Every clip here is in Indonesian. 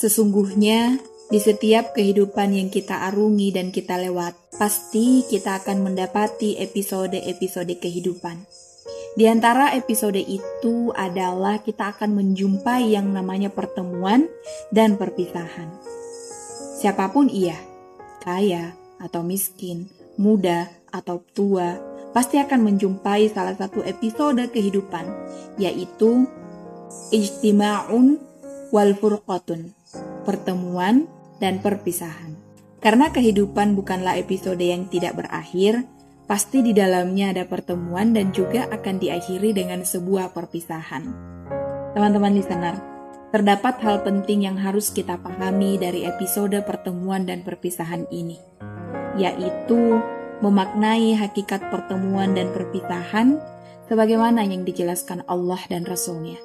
Sesungguhnya, di setiap kehidupan yang kita arungi dan kita lewat, pasti kita akan mendapati episode-episode kehidupan. Di antara episode itu adalah kita akan menjumpai yang namanya pertemuan dan perpisahan. Siapa pun ia, kaya atau miskin, muda atau tua, pasti akan menjumpai salah satu episode kehidupan, yaitu ijtima'un wal furqatun, pertemuan dan perpisahan. Karena kehidupan bukanlah episode yang tidak berakhir, pasti di dalamnya ada pertemuan dan juga akan diakhiri dengan sebuah perpisahan. Teman-teman listener, terdapat hal penting yang harus kita pahami dari episode pertemuan dan perpisahan ini, yaitu memaknai hakikat pertemuan dan perpisahan sebagaimana yang dijelaskan Allah dan Rasul-Nya.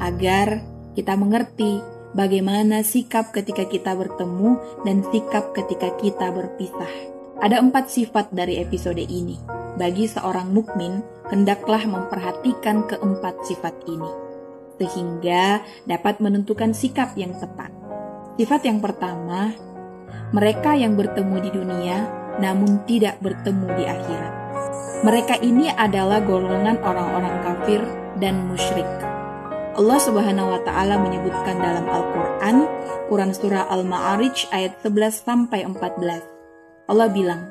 Agar kita mengerti bagaimana sikap ketika kita bertemu dan sikap ketika kita berpisah. Ada empat sifat dari episode ini. Bagi seorang mukmin, hendaklah memperhatikan keempat sifat ini, sehingga dapat menentukan sikap yang tepat. Sifat yang pertama, mereka yang bertemu di dunia namun tidak bertemu di akhirat. Mereka ini adalah golongan orang-orang kafir dan musyrik. Allah Subhanahu wa taala menyebutkan dalam Al-Qur'an, Quran surah Al-Ma'arij ayat 11 sampai 14. Allah bilang,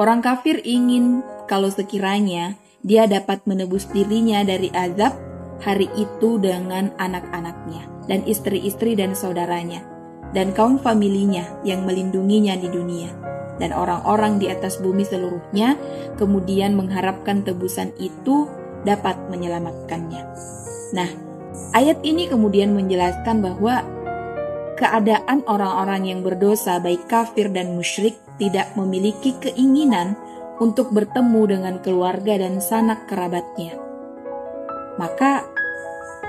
Orang kafir ingin kalau sekiranya dia dapat menebus dirinya dari azab hari itu dengan anak-anaknya dan istri-istri dan saudaranya dan kaum familinya yang melindunginya di dunia dan orang-orang di atas bumi seluruhnya kemudian mengharapkan tebusan itu dapat menyelamatkannya. Nah, ayat ini kemudian menjelaskan bahwa keadaan orang-orang yang berdosa baik kafir dan musyrik tidak memiliki keinginan untuk bertemu dengan keluarga dan sanak kerabatnya. Maka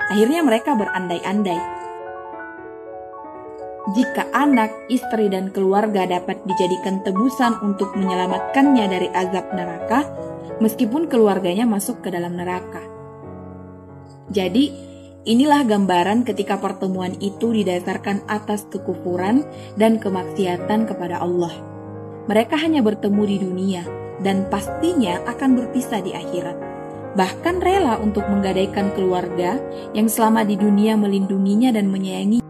akhirnya mereka berandai-andai jika anak, istri, dan keluarga dapat dijadikan tebusan untuk menyelamatkannya dari azab neraka, meskipun keluarganya masuk ke dalam neraka. Jadi, inilah gambaran ketika pertemuan itu didasarkan atas kekufuran dan kemaksiatan kepada Allah. Mereka hanya bertemu di dunia dan pastinya akan berpisah di akhirat. Bahkan rela untuk menggadaikan keluarga yang selama di dunia melindunginya dan menyayangi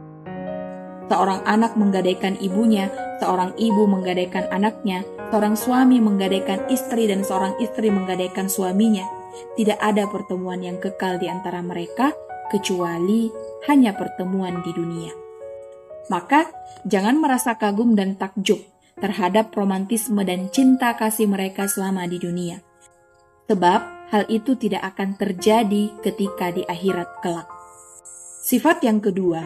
Seorang anak menggadaikan ibunya, seorang ibu menggadaikan anaknya, seorang suami menggadaikan istri, dan seorang istri menggadaikan suaminya. Tidak ada pertemuan yang kekal di antara mereka, kecuali hanya pertemuan di dunia. Maka, jangan merasa kagum dan takjub terhadap romantisme dan cinta kasih mereka selama di dunia. Sebab hal itu tidak akan terjadi ketika di akhirat kelak. Sifat yang kedua,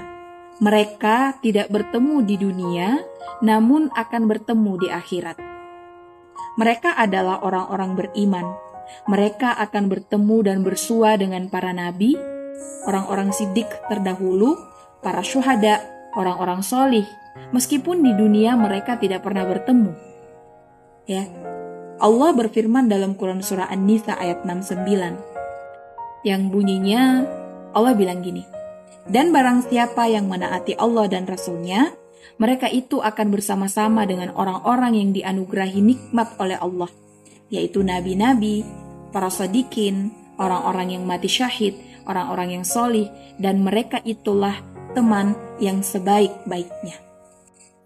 mereka tidak bertemu di dunia, namun akan bertemu di akhirat. Mereka adalah orang-orang beriman. Mereka akan bertemu dan bersua dengan para nabi, orang-orang sidik terdahulu, para syuhada, orang-orang solih, meskipun di dunia mereka tidak pernah bertemu. Ya, Allah berfirman dalam Quran Surah An-Nisa ayat 69, yang bunyinya Allah bilang gini, dan barang siapa yang menaati Allah dan Rasul-Nya, mereka itu akan bersama-sama dengan orang-orang yang dianugerahi nikmat oleh Allah, yaitu nabi-nabi, para sadikin, orang-orang yang mati syahid, orang-orang yang solih, dan mereka itulah teman yang sebaik-baiknya.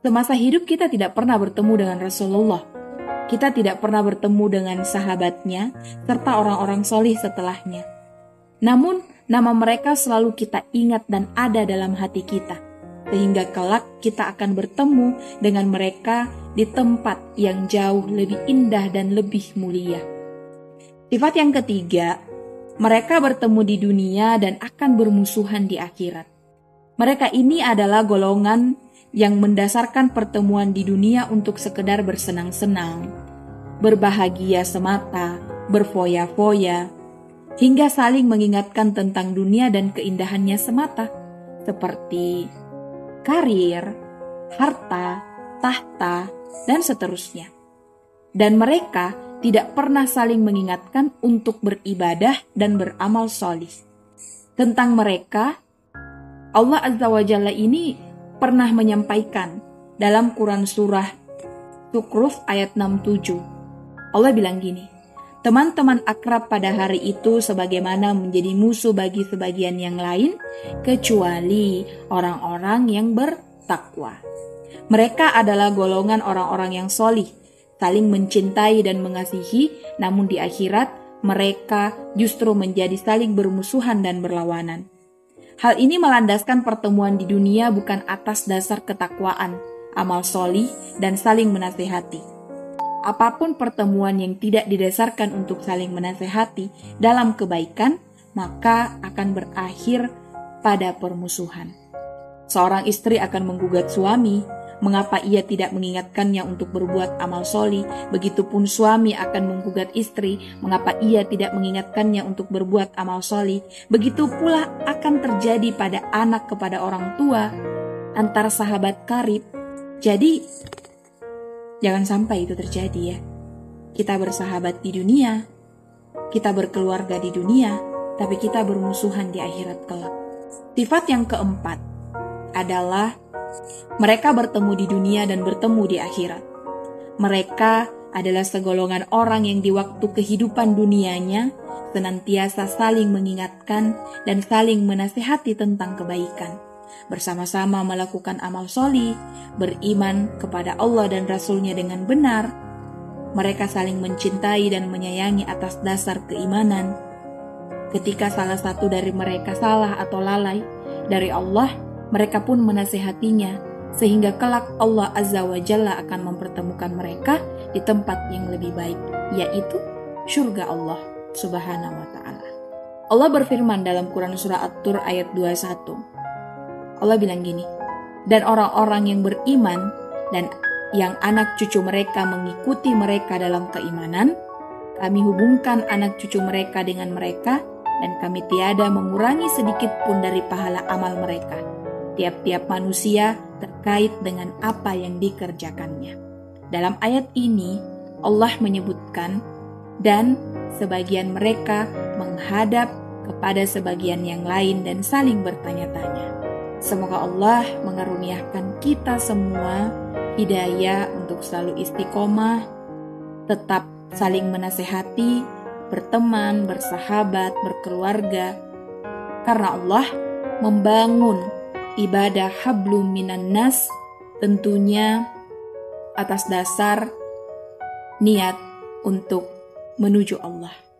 Semasa hidup kita tidak pernah bertemu dengan Rasulullah. Kita tidak pernah bertemu dengan sahabatnya serta orang-orang solih setelahnya. Namun, Nama mereka selalu kita ingat dan ada dalam hati kita, sehingga kelak kita akan bertemu dengan mereka di tempat yang jauh lebih indah dan lebih mulia. Sifat yang ketiga, mereka bertemu di dunia dan akan bermusuhan di akhirat. Mereka ini adalah golongan yang mendasarkan pertemuan di dunia untuk sekedar bersenang-senang, berbahagia semata, berfoya-foya, hingga saling mengingatkan tentang dunia dan keindahannya semata, seperti karir, harta, tahta, dan seterusnya. Dan mereka tidak pernah saling mengingatkan untuk beribadah dan beramal solih. Tentang mereka, Allah Azza wa Jalla ini pernah menyampaikan dalam Quran Surah Tukruf ayat 67. Allah bilang gini, Teman-teman akrab pada hari itu sebagaimana menjadi musuh bagi sebagian yang lain, kecuali orang-orang yang bertakwa. Mereka adalah golongan orang-orang yang solih, saling mencintai dan mengasihi, namun di akhirat mereka justru menjadi saling bermusuhan dan berlawanan. Hal ini melandaskan pertemuan di dunia bukan atas dasar ketakwaan, amal solih, dan saling menasehati apa pun pertemuan yang tidak didasarkan untuk saling menasehati dalam kebaikan, maka akan berakhir pada permusuhan. Seorang istri akan menggugat suami, mengapa ia tidak mengingatkannya untuk berbuat amal soli, begitupun suami akan menggugat istri, mengapa ia tidak mengingatkannya untuk berbuat amal soli, begitu pula akan terjadi pada anak kepada orang tua, antara sahabat karib. Jadi, Jangan sampai itu terjadi ya. Kita bersahabat di dunia, kita berkeluarga di dunia, tapi kita bermusuhan di akhirat kelak. Sifat yang keempat adalah mereka bertemu di dunia dan bertemu di akhirat. Mereka adalah segolongan orang yang di waktu kehidupan dunianya senantiasa saling mengingatkan dan saling menasehati tentang kebaikan bersama-sama melakukan amal soli, beriman kepada Allah dan Rasulnya dengan benar, mereka saling mencintai dan menyayangi atas dasar keimanan. Ketika salah satu dari mereka salah atau lalai dari Allah, mereka pun menasehatinya, sehingga kelak Allah Azza wa Jalla akan mempertemukan mereka di tempat yang lebih baik, yaitu surga Allah Subhanahu wa Ta'ala. Allah berfirman dalam Quran Surah At-Tur ayat 21, Allah bilang gini, dan orang-orang yang beriman dan yang anak cucu mereka mengikuti mereka dalam keimanan, kami hubungkan anak cucu mereka dengan mereka dan kami tiada mengurangi sedikit pun dari pahala amal mereka. Tiap-tiap manusia terkait dengan apa yang dikerjakannya. Dalam ayat ini, Allah menyebutkan dan sebagian mereka menghadap kepada sebagian yang lain dan saling bertanya-tanya. Semoga Allah mengaruniakan kita semua hidayah untuk selalu istiqomah, tetap saling menasehati, berteman, bersahabat, berkeluarga. Karena Allah membangun ibadah hablum minan nas tentunya atas dasar niat untuk menuju Allah.